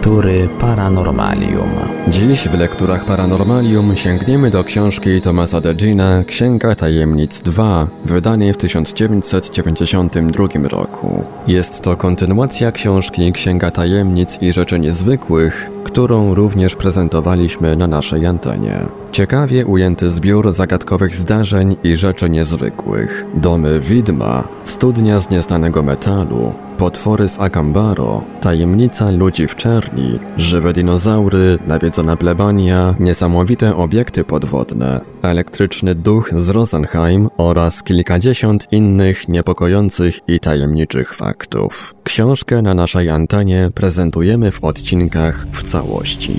Lektury Paranormalium. Dziś w lekturach Paranormalium sięgniemy do książki Thomasa Degina Księga Tajemnic 2, wydanej w 1992 roku. Jest to kontynuacja książki Księga Tajemnic i Rzeczy Niezwykłych, którą również prezentowaliśmy na naszej antenie. Ciekawie ujęty zbiór zagadkowych zdarzeń i rzeczy niezwykłych. Domy widma, studnia z nieznanego metalu, potwory z Akambaro, tajemnica ludzi w czerni, żywe dinozaury, nawiedzona plebania, niesamowite obiekty podwodne, elektryczny duch z Rosenheim oraz kilkadziesiąt innych niepokojących i tajemniczych faktów. Książkę na naszej antenie prezentujemy w odcinkach w całości.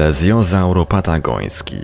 Plezjozaur patagoński.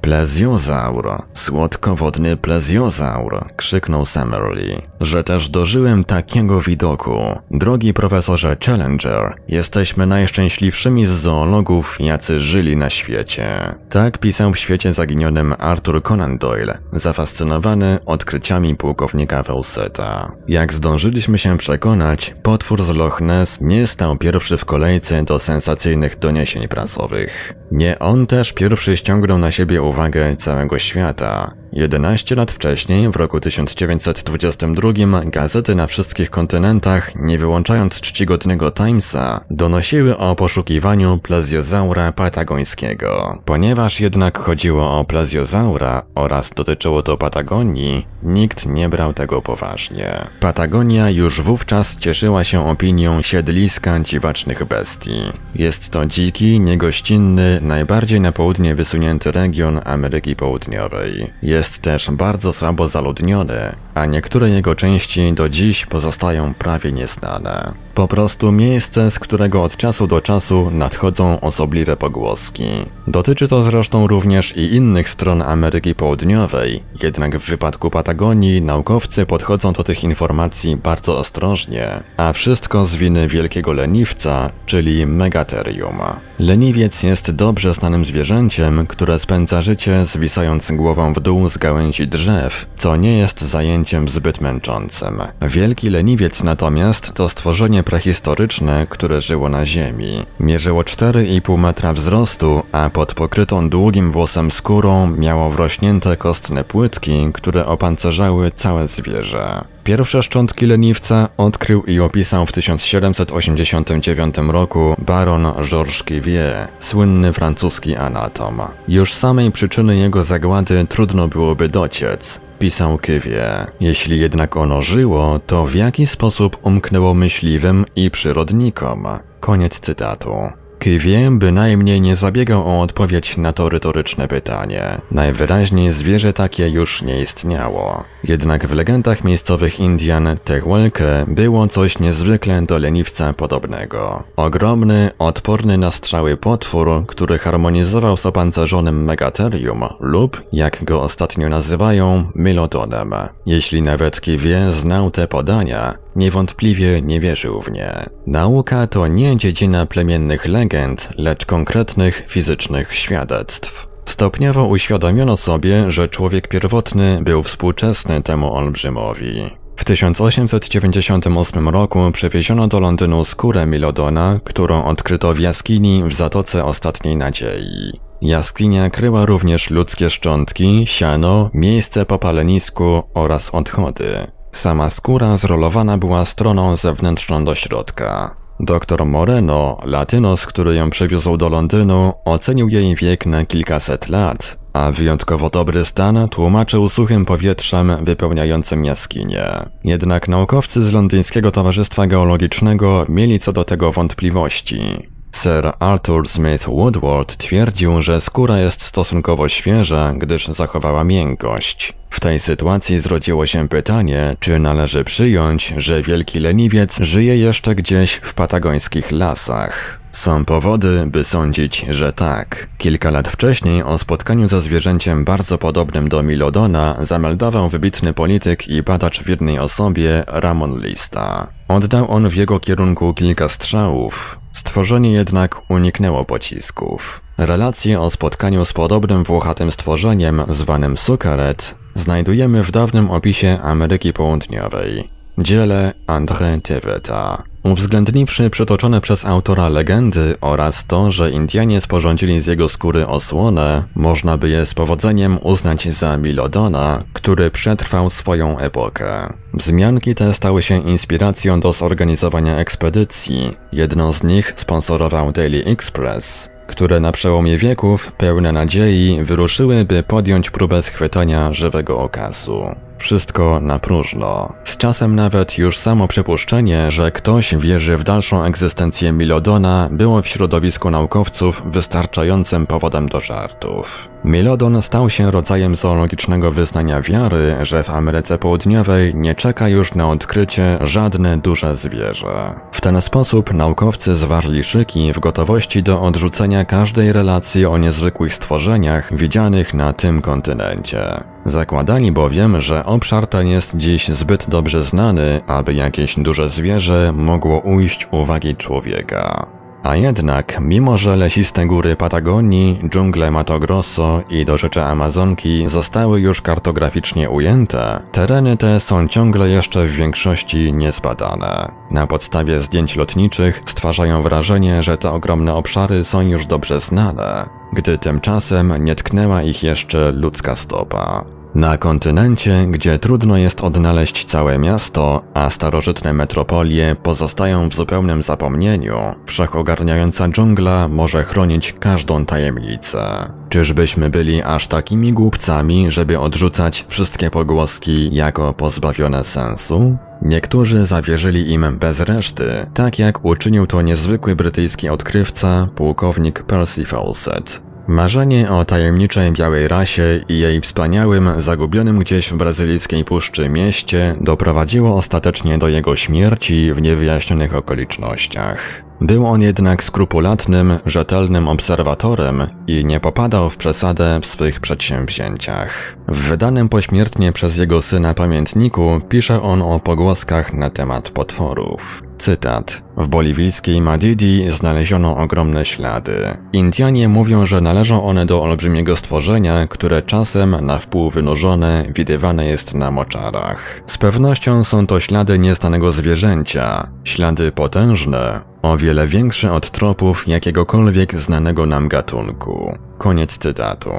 Plezjozaur, słodkowodny plezjozaur, krzyknął Summerly, że też dożyłem takiego widoku. Drogi profesorze Challenger, jesteśmy najszczęśliwszymi z zoologów, jacy żyli na świecie. Tak pisał w świecie zaginionym Arthur Conan Doyle, zafascynowany odkryciami pułkownika Fawcetta. Jak zdążyliśmy się przekonać, potwór z Loch Ness nie stał pierwszy w kolejce do sensacyjnych doniesień prasowych. Nie on też pierwszy ściągnął na siebie uwagę całego świata. 11 lat wcześniej, w roku 1922, gazety na wszystkich kontynentach, nie wyłączając czcigodnego Timesa, donosiły o poszukiwaniu plezjozaura patagońskiego. Ponieważ jednak chodziło o plezjozaura oraz dotyczyło to Patagonii, nikt nie brał tego poważnie. Patagonia już wówczas cieszyła się opinią siedliska dziwacznych bestii. Jest to dziki, niegościnny, najbardziej na południe wysunięty region Ameryki Południowej. Jest też bardzo słabo zaludniony, a niektóre jego części do dziś pozostają prawie nieznane. Po prostu miejsce, z którego od czasu do czasu nadchodzą osobliwe pogłoski. Dotyczy to zresztą również i innych stron Ameryki Południowej, jednak w wypadku Patagonii naukowcy podchodzą do tych informacji bardzo ostrożnie, a wszystko z winy wielkiego leniwca, czyli Megatherium. Leniwiec jest dobrze znanym zwierzęciem, które spędza życie zwisając głową w dół z gałęzi drzew, co nie jest zajęciem zbyt męczącym. Wielki leniwiec natomiast to stworzenie prehistoryczne, które żyło na ziemi. Mierzyło 4,5 metra wzrostu, a pod pokrytą długim włosem skórą miało wrośnięte kostne płytki, które opancerzały całe zwierzę. Pierwsze szczątki leniwca odkrył i opisał w 1789 roku baron Georges Cuvier, słynny francuski anatom. Już samej przyczyny jego zagłady trudno byłoby dociec. Pisał Cuvier. Jeśli jednak ono żyło, to w jaki sposób umknęło myśliwym i przyrodnikom? Koniec cytatu. Cuvier bynajmniej nie zabiegał o odpowiedź na to retoryczne pytanie. Najwyraźniej zwierzę takie już nie istniało. Jednak w legendach miejscowych Indian Tehuelke było coś niezwykle do leniwca podobnego. Ogromny, odporny na strzały potwór, który harmonizował z opancerzonym megaterium lub, jak go ostatnio nazywają, mylodonem. Jeśli nawet Cuvier znał te podania, niewątpliwie nie wierzył w nie. Nauka to nie dziedzina plemiennych legend, lecz konkretnych fizycznych świadectw. Stopniowo uświadomiono sobie, że człowiek pierwotny był współczesny temu olbrzymowi. W 1898 roku przewieziono do Londynu skórę Milodona, którą odkryto w jaskini w Zatoce Ostatniej Nadziei. Jaskinia kryła również ludzkie szczątki, siano, miejsce po palenisku oraz odchody. Sama skóra zrolowana była stroną zewnętrzną do środka. Doktor Moreno, latynos, który ją przywiózł do Londynu, ocenił jej wiek na kilkaset lat, a wyjątkowo dobry stan tłumaczył suchym powietrzem wypełniającym jaskinię. Jednak naukowcy z Londyńskiego Towarzystwa Geologicznego mieli co do tego wątpliwości. Sir Arthur Smith Woodward twierdził, że skóra jest stosunkowo świeża, gdyż zachowała miękkość. W tej sytuacji zrodziło się pytanie, czy należy przyjąć, że wielki leniwiec żyje jeszcze gdzieś w patagońskich lasach. Są powody, by sądzić, że tak. Kilka lat wcześniej o spotkaniu ze zwierzęciem bardzo podobnym do Milodona zameldował wybitny polityk i badacz w jednej osobie Ramon Lista. Oddał on w jego kierunku kilka strzałów. Stworzenie jednak uniknęło pocisków. Relacje o spotkaniu z podobnym włochatym stworzeniem zwanym Sukaret znajdujemy w dawnym opisie Ameryki Południowej. Dziele André Teveta. Uwzględniwszy przytoczone przez autora legendy oraz to, że Indianie sporządzili z jego skóry osłonę, można by je z powodzeniem uznać za Milodona, który przetrwał swoją epokę. Wzmianki te stały się inspiracją do zorganizowania ekspedycji. Jedną z nich sponsorował Daily Express, które na przełomie wieków, pełne nadziei, wyruszyły, by podjąć próbę schwytania żywego okazu. Wszystko na próżno. Z czasem nawet już samo przypuszczenie, że ktoś wierzy w dalszą egzystencję Milodona było w środowisku naukowców wystarczającym powodem do żartów. Milodon stał się rodzajem zoologicznego wyznania wiary, że w Ameryce Południowej nie czeka już na odkrycie żadne duże zwierzę. W ten sposób naukowcy zwarli szyki w gotowości do odrzucenia każdej relacji o niezwykłych stworzeniach widzianych na tym kontynencie. Zakładali bowiem, że obszar ten jest dziś zbyt dobrze znany, aby jakieś duże zwierzę mogło ujść uwagi człowieka. A jednak, mimo że lesiste góry Patagonii, dżungle Mato Grosso i dorzecze Amazonki zostały już kartograficznie ujęte, tereny te są ciągle jeszcze w większości niezbadane. Na podstawie zdjęć lotniczych stwarzają wrażenie, że te ogromne obszary są już dobrze znane, gdy tymczasem nie tknęła ich jeszcze ludzka stopa. Na kontynencie, gdzie trudno jest odnaleźć całe miasto, a starożytne metropolie pozostają w zupełnym zapomnieniu, wszechogarniająca dżungla może chronić każdą tajemnicę. Czyżbyśmy byli aż takimi głupcami, żeby odrzucać wszystkie pogłoski jako pozbawione sensu? Niektórzy zawierzyli im bez reszty, tak jak uczynił to niezwykły brytyjski odkrywca, pułkownik Percy Fawcett. Marzenie o tajemniczej białej rasie i jej wspaniałym, zagubionym gdzieś w brazylijskiej puszczy mieście doprowadziło ostatecznie do jego śmierci w niewyjaśnionych okolicznościach. Był on jednak skrupulatnym, rzetelnym obserwatorem i nie popadał w przesadę w swych przedsięwzięciach. W wydanym pośmiertnie przez jego syna pamiętniku pisze on o pogłoskach na temat potworów. Cytat. W boliwijskiej Madidi znaleziono ogromne ślady. Indianie mówią, że należą one do olbrzymiego stworzenia, które czasem na wpół wynurzone widywane jest na moczarach. Z pewnością są to ślady nieznanego zwierzęcia, ślady potężne, o wiele większe od tropów jakiegokolwiek znanego nam gatunku. Koniec cytatu.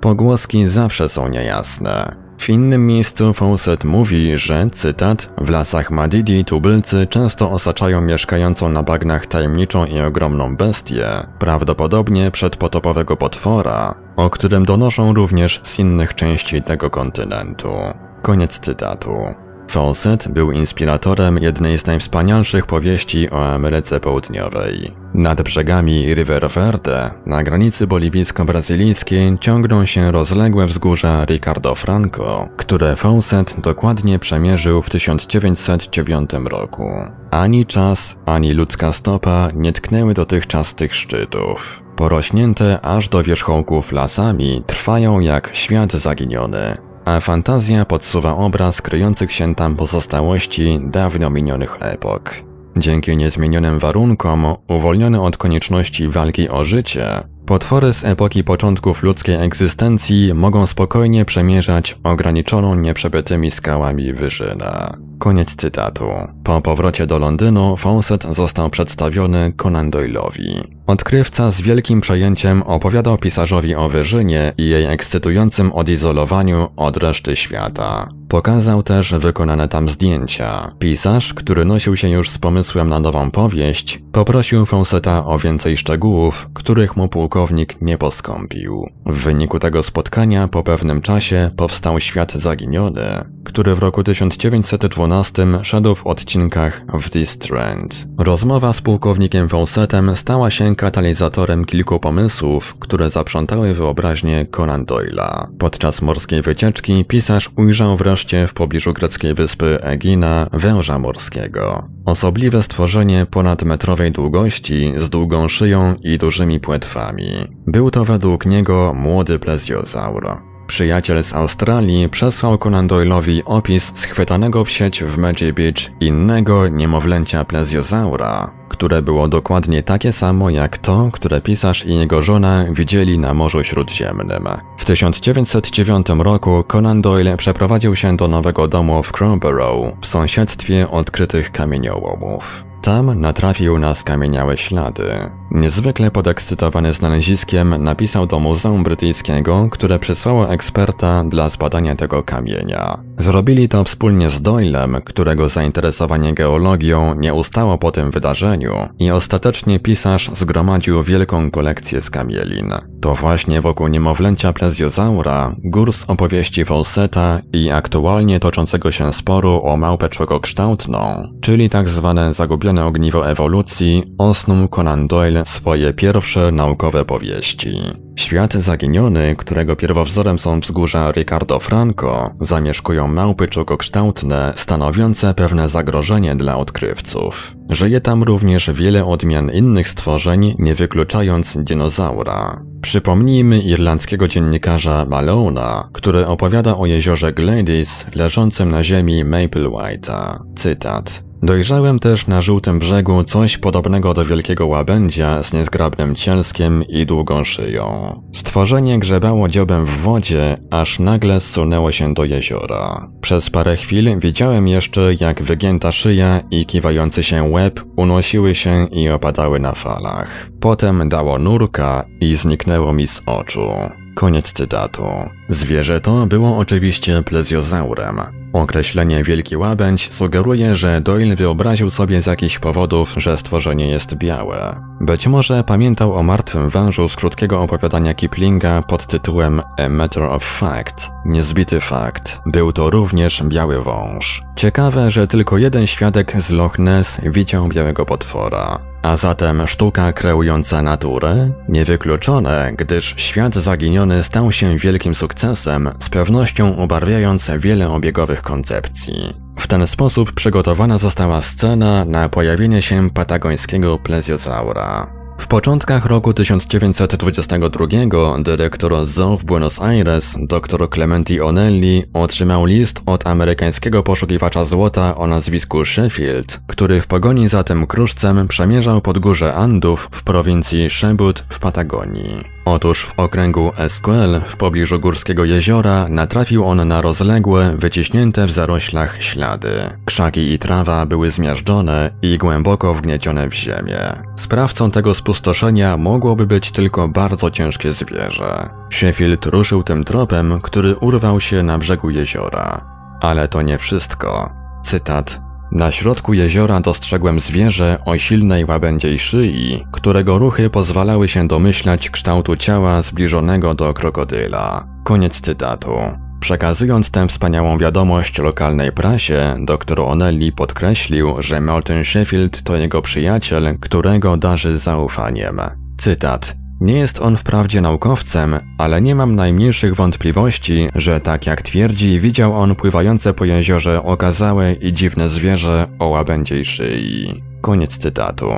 Pogłoski zawsze są niejasne. W innym miejscu Fawcett mówi, że, cytat, w lasach Madidi tubylcy często osaczają mieszkającą na bagnach tajemniczą i ogromną bestię, prawdopodobnie przedpotopowego potwora, o którym donoszą również z innych części tego kontynentu. Koniec cytatu. Fawcett był inspiratorem jednej z najwspanialszych powieści o Ameryce Południowej. Nad brzegami River Verde, na granicy boliwijsko-brazylijskiej, ciągną się rozległe wzgórza Ricardo Franco, które Fawcett dokładnie przemierzył w 1909 roku. Ani czas, ani ludzka stopa nie tknęły dotychczas tych szczytów. Porośnięte aż do wierzchołków lasami, trwają jak świat zaginiony, a fantazja podsuwa obraz kryjących się tam pozostałości dawno minionych epok. Dzięki niezmienionym warunkom, uwolniony od konieczności walki o życie, potwory z epoki początków ludzkiej egzystencji mogą spokojnie przemierzać ograniczoną nieprzebytymi skałami wyżynę. Koniec cytatu. Po powrocie do Londynu Fawcett został przedstawiony Conan Doyle'owi. Odkrywca z wielkim przejęciem opowiadał pisarzowi o Wyżynie i jej ekscytującym odizolowaniu od reszty świata. Pokazał też wykonane tam zdjęcia. Pisarz, który nosił się już z pomysłem na nową powieść, poprosił Fawcetta o więcej szczegółów, których mu pułkownik nie poskąpił. W wyniku tego spotkania po pewnym czasie powstał Świat Zaginiony, który w roku 1912 szedł w odcinkach w This Trend. Rozmowa z pułkownikiem Fawcettem stała się katalizatorem kilku pomysłów, które zaprzątały wyobraźnię Conan Doyle'a. Podczas morskiej wycieczki pisarz ujrzał wreszcie w pobliżu greckiej wyspy Egina węża morskiego. Osobliwe stworzenie ponadmetrowej długości z długą szyją i dużymi płetwami. Był to według niego młody plezjozaur. Przyjaciel z Australii przesłał Conan Doyle'owi opis schwytanego w sieć w Magic Beach innego niemowlęcia plezjozaura, które było dokładnie takie samo jak to, które pisarz i jego żona widzieli na Morzu Śródziemnym. W 1909 roku Conan Doyle przeprowadził się do nowego domu w Crowborough w sąsiedztwie odkrytych kamieniołomów. Tam natrafił na skamieniałe ślady. Niezwykle podekscytowany znaleziskiem napisał do Muzeum Brytyjskiego, które przysłało eksperta dla zbadania tego kamienia. Zrobili to wspólnie z Doylem, którego zainteresowanie geologią nie ustało po tym wydarzeniu i ostatecznie pisarz zgromadził wielką kolekcję skamielin. To właśnie wokół niemowlęcia plezjozaura, gór z opowieści Fawcetta i aktualnie toczącego się sporu o małpę człowiekokształtną, czyli tak zwane zagubione ogniwo ewolucji, osnuł Conan Doyle swoje pierwsze naukowe powieści. Świat zaginiony, którego pierwowzorem są wzgórza Ricardo Franco, zamieszkują małpy czokokształtne, stanowiące pewne zagrożenie dla odkrywców. Żyje tam również wiele odmian innych stworzeń, nie wykluczając dinozaura. Przypomnijmy irlandzkiego dziennikarza Malona, który opowiada o jeziorze Gladys leżącym na ziemi Maple White'a. Cytat. Dojrzałem też na żółtym brzegu coś podobnego do wielkiego łabędzia z niezgrabnym cielskiem i długą szyją. Stworzenie grzebało dziobem w wodzie, aż nagle zsunęło się do jeziora. Przez parę chwil widziałem jeszcze, jak wygięta szyja i kiwający się łeb unosiły się i opadały na falach. Potem dało nurka i zniknęło mi z oczu. Koniec cytatu. Zwierzę to było oczywiście plezjozaurem. Określenie wielki łabędź sugeruje, że Doyle wyobraził sobie z jakichś powodów, że stworzenie jest białe. Być może pamiętał o martwym wężu z krótkiego opowiadania Kiplinga pod tytułem A Matter of Fact, niezbity fakt. Był to również biały wąż. Ciekawe, że tylko jeden świadek z Loch Ness widział białego potwora. A zatem sztuka kreująca naturę? Niewykluczone, gdyż świat zaginiony stał się wielkim sukcesem, z pewnością ubarwiając wiele obiegowych koncepcji. W ten sposób przygotowana została scena na pojawienie się patagońskiego plezjozaura. W początkach roku 1922 dyrektor zoo w Buenos Aires, dr Clementi Onelli, otrzymał list od amerykańskiego poszukiwacza złota o nazwisku Sheffield, który w pogoni za tym kruszcem przemierzał podgórze Andów w prowincji Chebut w Patagonii. Otóż w okręgu Esquel w pobliżu Górskiego Jeziora natrafił on na rozległe, wyciśnięte w zaroślach ślady. Krzaki i trawa były zmiażdżone i głęboko wgniecione w ziemię. Sprawcą tego spustoszenia mogłoby być tylko bardzo ciężkie zwierzę. Sheffield ruszył tym tropem, który urwał się na brzegu jeziora. Ale to nie wszystko. Cytat na środku jeziora dostrzegłem zwierzę o silnej łabędziej szyi, którego ruchy pozwalały się domyślać kształtu ciała zbliżonego do krokodyla. Koniec cytatu. Przekazując tę wspaniałą wiadomość lokalnej prasie, dr Onelli podkreślił, że Martin Sheffield to jego przyjaciel, którego darzy zaufaniem. Cytat. Nie jest on wprawdzie naukowcem, ale nie mam najmniejszych wątpliwości, że tak jak twierdzi, widział on pływające po jeziorze okazałe i dziwne zwierzę o łabędziej szyi. Koniec cytatu.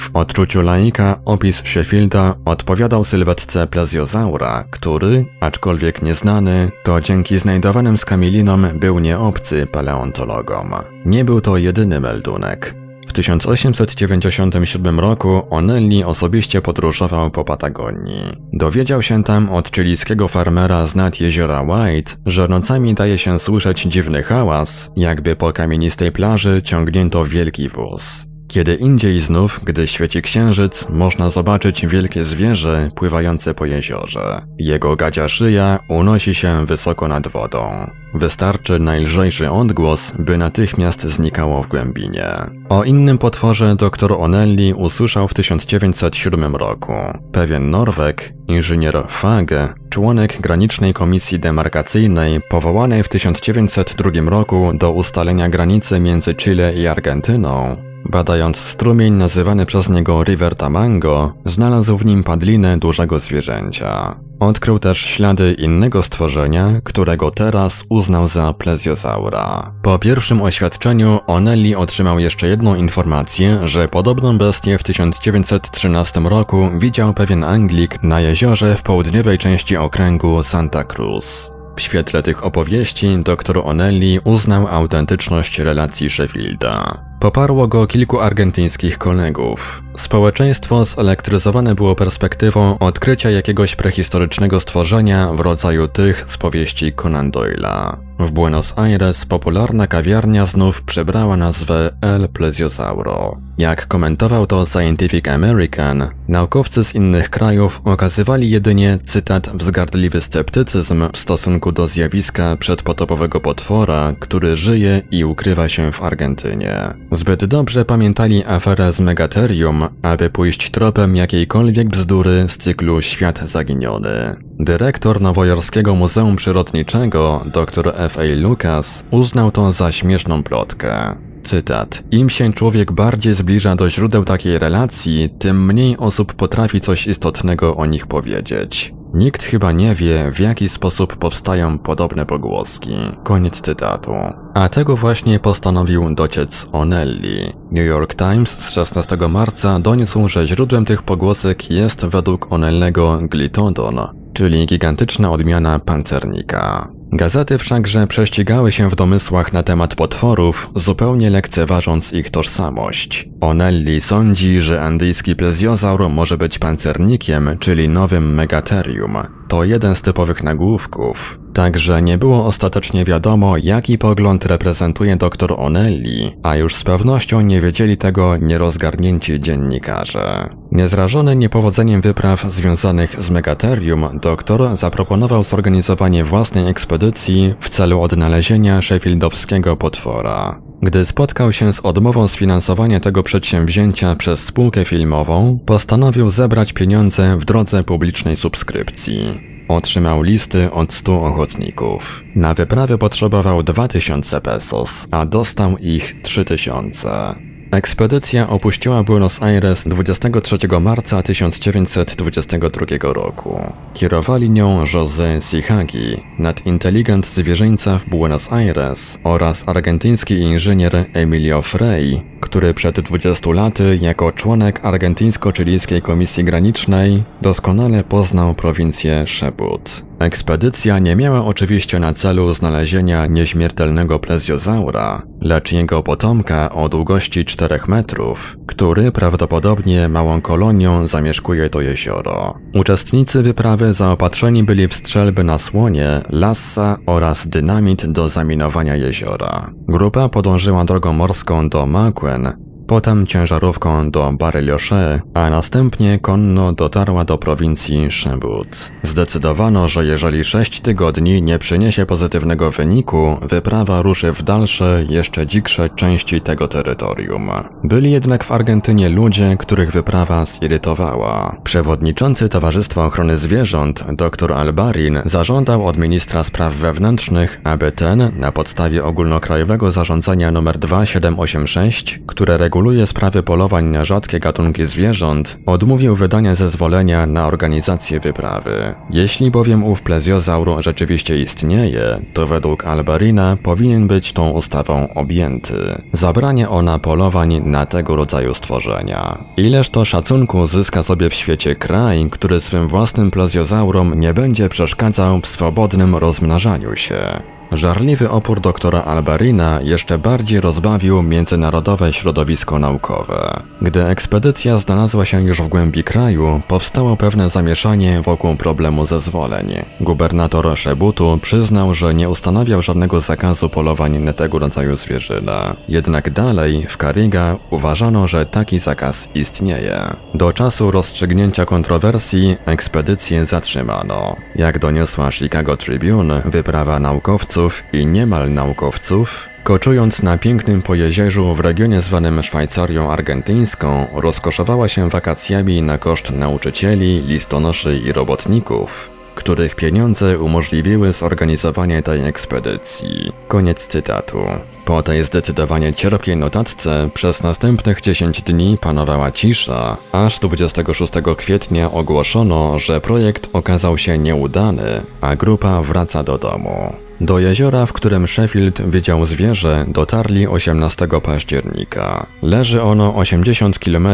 W odczuciu laika opis Sheffielda odpowiadał sylwetce plezjozaura, który, aczkolwiek nieznany, to dzięki znajdowanym skamielinom był nieobcy paleontologom. Nie był to jedyny meldunek. W 1897 roku Onelli osobiście podróżował po Patagonii. Dowiedział się tam od chilijskiego farmera z nad jeziora White, że nocami daje się słyszeć dziwny hałas, jakby po kamienistej plaży ciągnięto wielki wóz. Kiedy indziej znów, gdy świeci księżyc, można zobaczyć wielkie zwierzę pływające po jeziorze. Jego gadzia szyja unosi się wysoko nad wodą. Wystarczy najlżejszy odgłos, by natychmiast znikało w głębinie. O innym potworze dr Onelli usłyszał w 1907 roku. Pewien Norweg, inżynier Fage, członek granicznej komisji demarkacyjnej powołanej w 1902 roku do ustalenia granicy między Chile i Argentyną, Badając strumień nazywany przez niego River Tamango, znalazł w nim padlinę dużego zwierzęcia. Odkrył też ślady innego stworzenia, którego teraz uznał za plezjozaura. Po pierwszym oświadczeniu Onelli otrzymał jeszcze jedną informację, że podobną bestię w 1913 roku widział pewien Anglik na jeziorze w południowej części okręgu Santa Cruz. W świetle tych opowieści dr Onelli uznał autentyczność relacji Sheffielda. Poparło go kilku argentyńskich kolegów. Społeczeństwo zelektryzowane było perspektywą odkrycia jakiegoś prehistorycznego stworzenia w rodzaju tych z powieści Conan Doyle'a. W Buenos Aires popularna kawiarnia znów przebrała nazwę El Plesiosauro. Jak komentował to Scientific American, naukowcy z innych krajów okazywali jedynie, cytat, wzgardliwy sceptycyzm w stosunku do zjawiska przedpotopowego potwora, który żyje i ukrywa się w Argentynie. Zbyt dobrze pamiętali aferę z Megaterium, aby pójść tropem jakiejkolwiek bzdury z cyklu Świat Zaginiony. Dyrektor Nowojorskiego Muzeum Przyrodniczego, dr F.A. Lucas, uznał to za śmieszną plotkę. Cytat. Im się człowiek bardziej zbliża do źródeł takiej relacji, tym mniej osób potrafi coś istotnego o nich powiedzieć. Nikt chyba nie wie, w jaki sposób powstają podobne pogłoski. Koniec cytatu. A tego właśnie postanowił dociec Onelli. New York Times z 16 marca doniósł, że źródłem tych pogłosek jest według Onellego glitodon, czyli gigantyczna odmiana pancernika. Gazety wszakże prześcigały się w domysłach na temat potworów, zupełnie lekceważąc ich tożsamość. Onelli sądzi, że andyjski plezjozaur może być pancernikiem, czyli nowym megaterium. To jeden z typowych nagłówków. Także nie było ostatecznie wiadomo, jaki pogląd reprezentuje dr Onelli, a już z pewnością nie wiedzieli tego nierozgarnięci dziennikarze. Niezrażony niepowodzeniem wypraw związanych z Megaterium, doktor zaproponował zorganizowanie własnej ekspedycji w celu odnalezienia Sheffieldowskiego potwora. Gdy spotkał się z odmową sfinansowania tego przedsięwzięcia przez spółkę filmową, postanowił zebrać pieniądze w drodze publicznej subskrypcji. Otrzymał listy od 100 ochotników. Na wyprawę potrzebował 2000 pesos, a dostał ich 3000. Ekspedycja opuściła Buenos Aires 23 marca 1922 roku. Kierowali nią José Sihagi, nadinteligent zwierzyńca w Buenos Aires oraz argentyński inżynier Emilio Frey, który przed 20 laty jako członek argentyńsko-chilijskiej komisji granicznej doskonale poznał prowincję Szebut. Ekspedycja nie miała oczywiście na celu znalezienia nieśmiertelnego plezjozaura, lecz jego potomka o długości 4 metrów, który prawdopodobnie małą kolonią zamieszkuje to jezioro. Uczestnicy wyprawy zaopatrzeni byli w strzelby na słonie, lassa oraz dynamit do zaminowania jeziora. Grupa podążyła drogą morską do Maquen, potem ciężarówką do Baryliosze, a następnie konno dotarła do prowincji Szebut. Zdecydowano, że jeżeli sześć tygodni nie przyniesie pozytywnego wyniku, wyprawa ruszy w dalsze, jeszcze dziksze części tego terytorium. Byli jednak w Argentynie ludzie, których wyprawa zirytowała. Przewodniczący Towarzystwa Ochrony Zwierząt, dr Albarin, zażądał od ministra spraw wewnętrznych, aby ten, na podstawie ogólnokrajowego zarządzenia nr 2786, które reguluje sprawy polowań na rzadkie gatunki zwierząt, odmówił wydania zezwolenia na organizację wyprawy. Jeśli bowiem ów plezjozaur rzeczywiście istnieje, to według Albarina powinien być tą ustawą objęty. Zabranie ona polowań na tego rodzaju stworzenia. Ileż to szacunku zyska sobie w świecie kraj, który swym własnym pleziozaurom nie będzie przeszkadzał w swobodnym rozmnażaniu się. Żarliwy opór doktora Albarina jeszcze bardziej rozbawił międzynarodowe środowisko naukowe. Gdy ekspedycja znalazła się już w głębi kraju, powstało pewne zamieszanie wokół problemu zezwoleń. Gubernator Szebutu przyznał, że nie ustanawiał żadnego zakazu polowań na tego rodzaju zwierzyna. Jednak dalej, w Kariga, uważano, że taki zakaz istnieje. Do czasu rozstrzygnięcia kontrowersji ekspedycję zatrzymano. Jak doniosła Chicago Tribune, wyprawa naukowców i niemal naukowców Koczując na pięknym pojezierzu w regionie zwanym Szwajcarią Argentyńską, rozkoszowała się wakacjami na koszt nauczycieli, listonoszy i robotników, których pieniądze umożliwiły zorganizowanie tej ekspedycji. Koniec cytatu. Po tej zdecydowanie cierpiej notatce przez następnych 10 dni panowała cisza, aż 26 kwietnia ogłoszono, że projekt okazał się nieudany, a grupa wraca do domu. Do jeziora, w którym Sheffield widział zwierzę, dotarli 18 października. Leży ono 80 km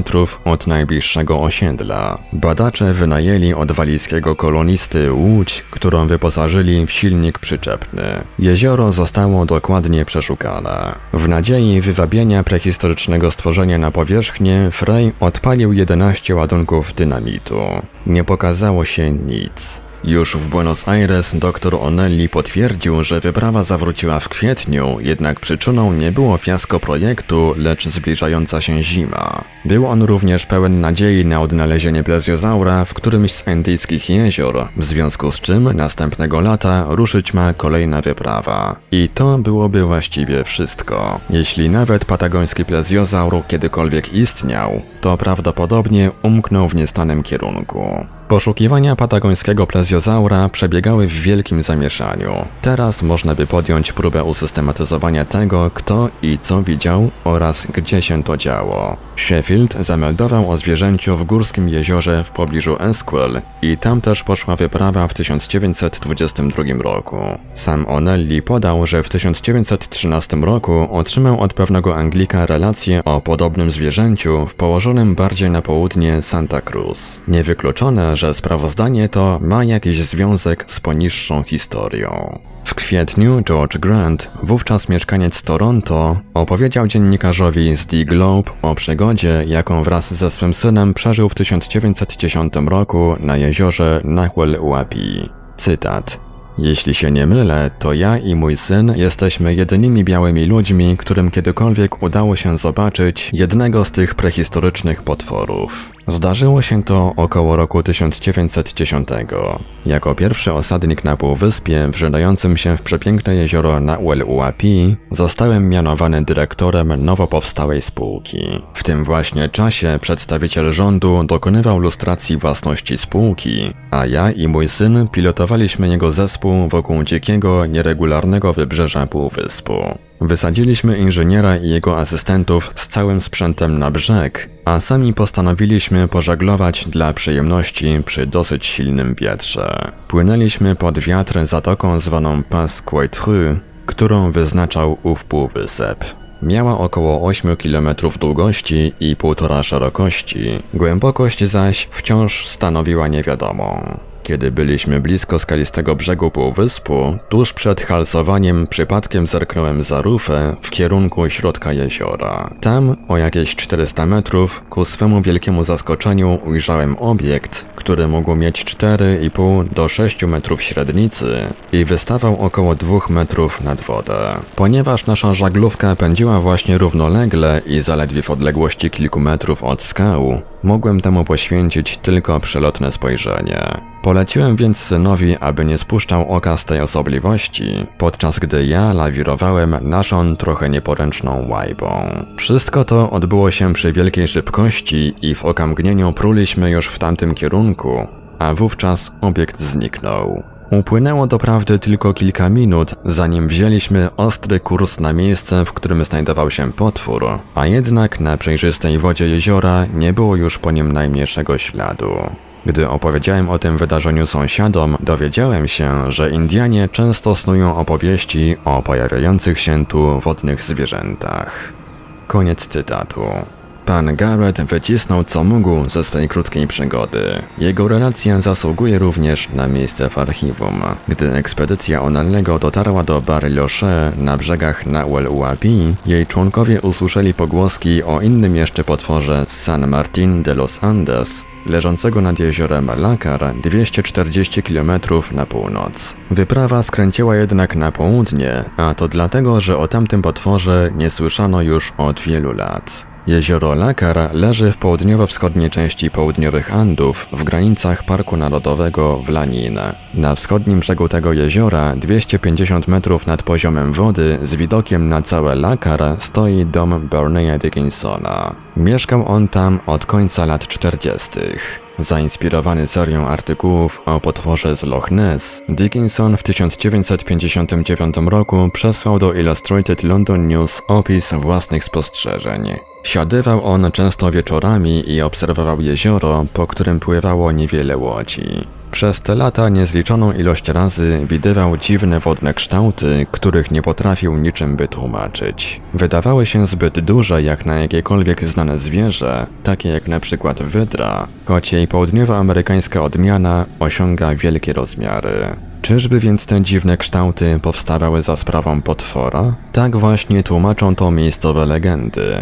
od najbliższego osiedla. Badacze wynajęli od walijskiego kolonisty łódź, którą wyposażyli w silnik przyczepny. Jezioro zostało dokładnie przeszukane. W nadziei wywabienia prehistorycznego stworzenia na powierzchnię, Frey odpalił 11 ładunków dynamitu. Nie pokazało się nic. Już w Buenos Aires dr Onelli potwierdził, że wyprawa zawróciła w kwietniu, jednak przyczyną nie było fiasko projektu, lecz zbliżająca się zima. Był on również pełen nadziei na odnalezienie plezjozaura w którymś z indyjskich jezior, w związku z czym następnego lata ruszyć ma kolejna wyprawa. I to byłoby właściwie wszystko. Jeśli nawet patagoński plezjozaur kiedykolwiek istniał, to prawdopodobnie umknął w niestanym kierunku. Poszukiwania patagońskiego plezjozaura przebiegały w wielkim zamieszaniu. Teraz można by podjąć próbę usystematyzowania tego, kto i co widział oraz gdzie się to działo. Sheffield zameldował o zwierzęciu w górskim jeziorze w pobliżu Esquel i tam też poszła wyprawa w 1922 roku. Sam Onelli podał, że w 1913 roku otrzymał od pewnego Anglika relację o podobnym zwierzęciu w położonym bardziej na południe Santa Cruz. Niewykluczone, że sprawozdanie to ma jakiś związek z poniższą historią. W kwietniu George Grant, wówczas mieszkaniec Toronto, opowiedział dziennikarzowi z The Globe o przygodzie, jaką wraz ze swym synem przeżył w 1910 roku na jeziorze Nahuel Huapi. Cytat. Jeśli się nie mylę, to ja i mój syn jesteśmy jedynymi białymi ludźmi, którym kiedykolwiek udało się zobaczyć jednego z tych prehistorycznych potworów. Zdarzyło się to około roku 1910. Jako pierwszy osadnik na półwyspie, wrzynającym się w przepiękne jezioro Nahuel Huapi, zostałem mianowany dyrektorem nowo powstałej spółki. W tym właśnie czasie przedstawiciel rządu dokonywał lustracji własności spółki, a ja i mój syn pilotowaliśmy jego zespół wokół dzikiego, nieregularnego wybrzeża półwyspu. Wysadziliśmy inżyniera i jego asystentów z całym sprzętem na brzeg, a sami postanowiliśmy pożeglować dla przyjemności przy dosyć silnym wietrze. Płynęliśmy pod wiatr zatoką zwaną Pas Quaitru, którą wyznaczał ów półwysep. Miała około 8 km długości i 1,5 szerokości, głębokość zaś wciąż stanowiła niewiadomą. Kiedy byliśmy blisko skalistego brzegu półwyspu, tuż przed halsowaniem przypadkiem zerknąłem za rufę w kierunku środka jeziora. Tam, o jakieś 400 metrów, ku swemu wielkiemu zaskoczeniu ujrzałem obiekt, który mógł mieć 4,5 do 6 metrów średnicy i wystawał około 2 metrów nad wodę. Ponieważ nasza żaglówka pędziła właśnie równolegle i zaledwie w odległości kilku metrów od skał, mogłem temu poświęcić tylko przelotne spojrzenie. Poleciłem więc synowi, aby nie spuszczał oka z tej osobliwości, podczas gdy ja lawirowałem naszą trochę nieporęczną łajbą. Wszystko to odbyło się przy wielkiej szybkości i w okamgnieniu pruliśmy już w tamtym kierunku, a wówczas obiekt zniknął. Upłynęło doprawdy tylko kilka minut, zanim wzięliśmy ostry kurs na miejsce, w którym znajdował się potwór, a jednak na przejrzystej wodzie jeziora nie było już po nim najmniejszego śladu. Gdy opowiedziałem o tym wydarzeniu sąsiadom, dowiedziałem się, że Indianie często snują opowieści o pojawiających się tu wodnych zwierzętach. Koniec cytatu. Pan Garrett wycisnął co mógł ze swej krótkiej przygody. Jego relacja zasługuje również na miejsce w archiwum. Gdy ekspedycja Onallego dotarła do Bariloche na brzegach Nahuel Huapi, jej członkowie usłyszeli pogłoski o innym jeszcze potworze San Martin de los Andes, leżącego nad jeziorem Lakar 240 km na północ. Wyprawa skręciła jednak na południe, a to dlatego, że o tamtym potworze nie słyszano już od wielu lat. Jezioro Lakar leży w południowo-wschodniej części południowych Andów w granicach Parku Narodowego w. Na wschodnim brzegu tego jeziora, 250 metrów nad poziomem wody, z widokiem na całe Lakar, stoi dom Berneya Dickinsona. Mieszkał on tam od końca lat 40. Zainspirowany serią artykułów o potworze z Loch Ness, Dickinson w 1959 roku przesłał do Illustrated London News opis własnych spostrzeżeń. Siadywał on często wieczorami i obserwował jezioro, po którym pływało niewiele łodzi. Przez te lata niezliczoną ilość razy widywał dziwne wodne kształty, których nie potrafił niczym wytłumaczyć. Wydawały się zbyt duże jak na jakiekolwiek znane zwierzę, takie jak na przykład wydra, choć jej południowoamerykańska odmiana osiąga wielkie rozmiary. Czyżby więc te dziwne kształty powstawały za sprawą potwora? Tak właśnie tłumaczą to miejscowe legendy.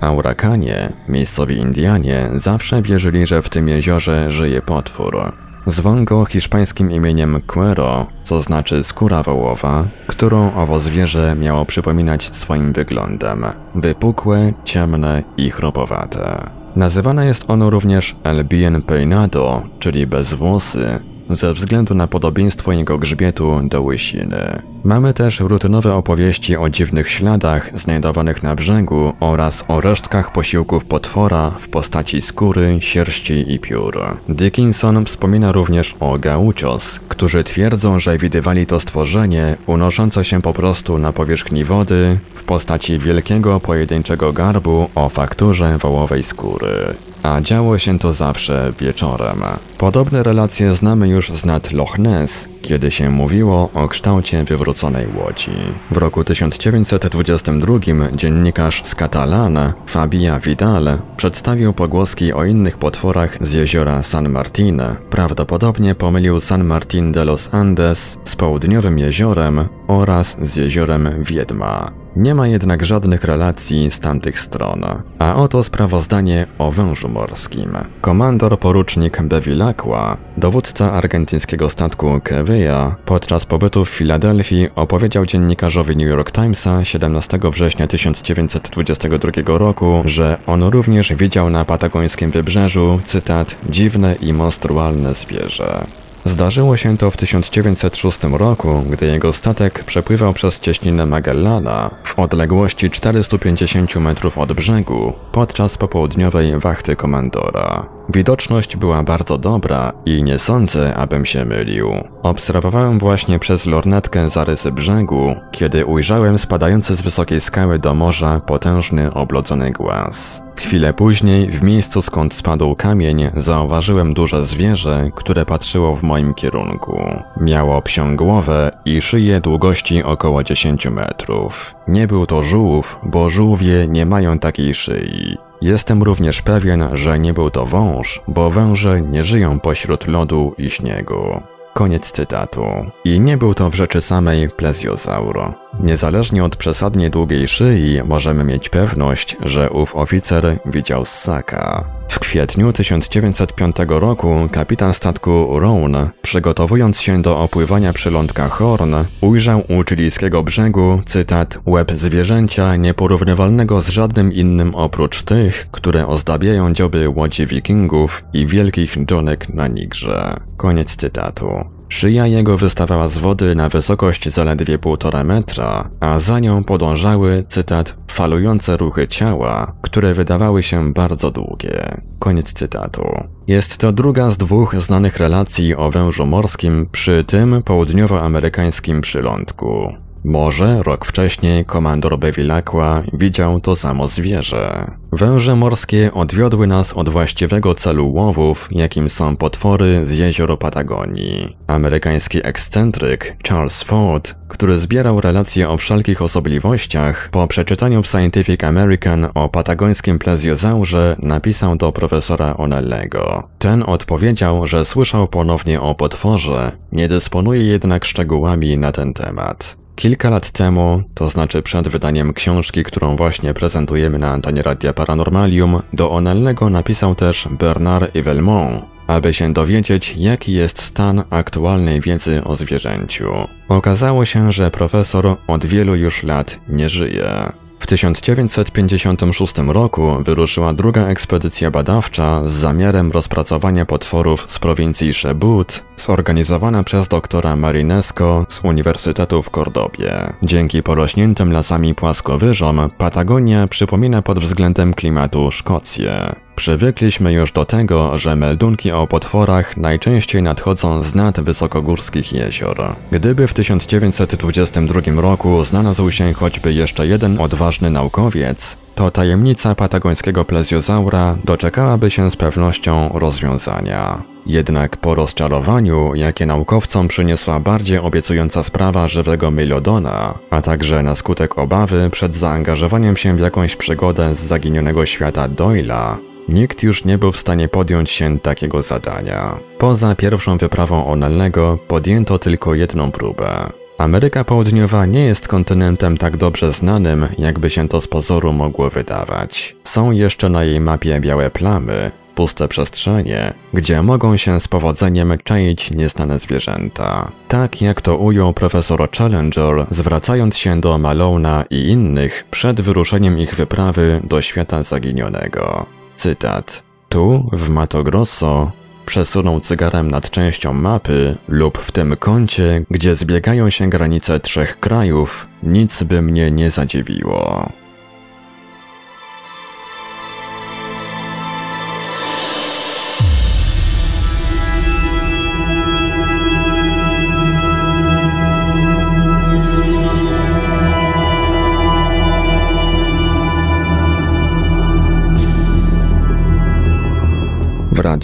Aurakanie, miejscowi Indianie, zawsze wierzyli, że w tym jeziorze żyje potwór. Zwą go hiszpańskim imieniem Cuero, co znaczy skóra wołowa, którą owo zwierzę miało przypominać swoim wyglądem. Wypukłe, ciemne i chropowate. Nazywane jest ono również El Bien Peinado, czyli bezwłosy, ze względu na podobieństwo jego grzbietu do łysiny. Mamy też rutynowe opowieści o dziwnych śladach znajdowanych na brzegu oraz o resztkach posiłków potwora w postaci skóry, sierści i piór. Dickinson wspomina również o gauchos, którzy twierdzą, że widywali to stworzenie unoszące się po prostu na powierzchni wody w postaci wielkiego pojedynczego garbu o fakturze wołowej skóry a działo się to zawsze wieczorem. Podobne relacje znamy już z nad Loch Ness, kiedy się mówiło o kształcie wywróconej łodzi. W roku 1922 dziennikarz z Catalan, Fabia Vidal, przedstawił pogłoski o innych potworach z jeziora San Martin. Prawdopodobnie pomylił San Martin de los Andes z południowym jeziorem oraz z jeziorem Wiedma. Nie ma jednak żadnych relacji z tamtych stron. A oto sprawozdanie o wężu morskim. Komandor porucznik Bevilacqua, dowódca argentyńskiego statku Kevea, podczas pobytu w Filadelfii opowiedział dziennikarzowi New York Timesa 17 września 1922 roku, że on również widział na patagońskim wybrzeżu, cytat, dziwne i monstrualne zwierzę. Zdarzyło się to w 1906 roku, gdy jego statek przepływał przez cieśninę Magellana w odległości 450 metrów od brzegu podczas popołudniowej wachty komandora. Widoczność była bardzo dobra i nie sądzę, abym się mylił. Obserwowałem właśnie przez lornetkę zarysy brzegu, kiedy ujrzałem spadający z wysokiej skały do morza potężny oblodzony głaz. Chwilę później, w miejscu skąd spadł kamień, zauważyłem duże zwierzę, które patrzyło w moim kierunku. Miało psią głowę i szyję długości około 10 metrów. Nie był to żółw, bo żółwie nie mają takiej szyi. Jestem również pewien, że nie był to wąż, bo węże nie żyją pośród lodu i śniegu. Koniec cytatu. I nie był to w rzeczy samej plesiosauro. Niezależnie od przesadnie długiej szyi możemy mieć pewność, że ów oficer widział ssaka. W kwietniu 1905 roku kapitan statku Rhone, przygotowując się do opływania przylądka Horn, ujrzał u chilijskiego brzegu, cytat, łeb zwierzęcia nieporównywalnego z żadnym innym oprócz tych, które ozdabiają dzioby łodzi wikingów i wielkich dżonek na Nigrze. Koniec cytatu. Szyja jego wystawała z wody na wysokość zaledwie półtora metra, a za nią podążały, cytat, falujące ruchy ciała, które wydawały się bardzo długie. Koniec cytatu. Jest to druga z dwóch znanych relacji o wężu morskim przy tym południowoamerykańskim przylądku. Może rok wcześniej komandor Bevilacqua widział to samo zwierzę. Węże morskie odwiodły nas od właściwego celu łowów, jakim są potwory z jezior Patagonii. Amerykański ekscentryk Charles Ford, który zbierał relacje o wszelkich osobliwościach, po przeczytaniu w Scientific American o patagońskim plezjozaurze napisał do profesora Onellego. Ten odpowiedział, że słyszał ponownie o potworze, nie dysponuje jednak szczegółami na ten temat. Kilka lat temu, to znaczy przed wydaniem książki, którą właśnie prezentujemy na antenie Radia Paranormalium, do Onellego napisał też Bernard Evelmont, aby się dowiedzieć, jaki jest stan aktualnej wiedzy o zwierzęciu. Okazało się, że profesor od wielu już lat nie żyje. W 1956 roku wyruszyła druga ekspedycja badawcza z zamiarem rozpracowania potworów z prowincji Chebut, zorganizowana przez doktora Marinesco z Uniwersytetu w Kordobie. Dzięki porośniętym lasami płaskowyżom Patagonia przypomina pod względem klimatu Szkocję. Przywykliśmy już do tego, że meldunki o potworach najczęściej nadchodzą z nad wysokogórskich jezior. Gdyby w 1922 roku znalazł się choćby jeszcze jeden odważny naukowiec, to tajemnica patagońskiego plezjozaura doczekałaby się z pewnością rozwiązania. Jednak po rozczarowaniu, jakie naukowcom przyniosła bardziej obiecująca sprawa żywego Mylodona, a także na skutek obawy przed zaangażowaniem się w jakąś przygodę z zaginionego świata Doyla, Nikt już nie był w stanie podjąć się takiego zadania. Poza pierwszą wyprawą Onellego podjęto tylko jedną próbę. Ameryka Południowa nie jest kontynentem tak dobrze znanym, jakby się to z pozoru mogło wydawać. Są jeszcze na jej mapie białe plamy, puste przestrzenie, gdzie mogą się z powodzeniem czaić nieznane zwierzęta. Tak jak to ujął profesor Challenger, zwracając się do Malona i innych przed wyruszeniem ich wyprawy do świata zaginionego. Cytat. Tu, w Mato Grosso, przesunął cygarem nad częścią mapy lub w tym kącie, gdzie zbiegają się granice trzech krajów, nic by mnie nie zadziwiło.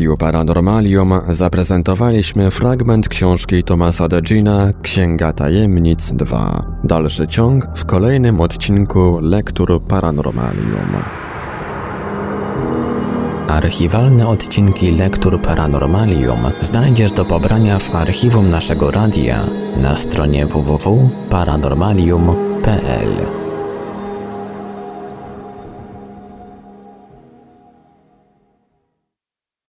Radiu Paranormalium zaprezentowaliśmy fragment książki Tomasa Degina Księga Tajemnic 2. Dalszy ciąg w kolejnym odcinku Lektur Paranormalium. Archiwalne odcinki Lektur Paranormalium znajdziesz do pobrania w archiwum naszego radia na stronie www.paranormalium.pl.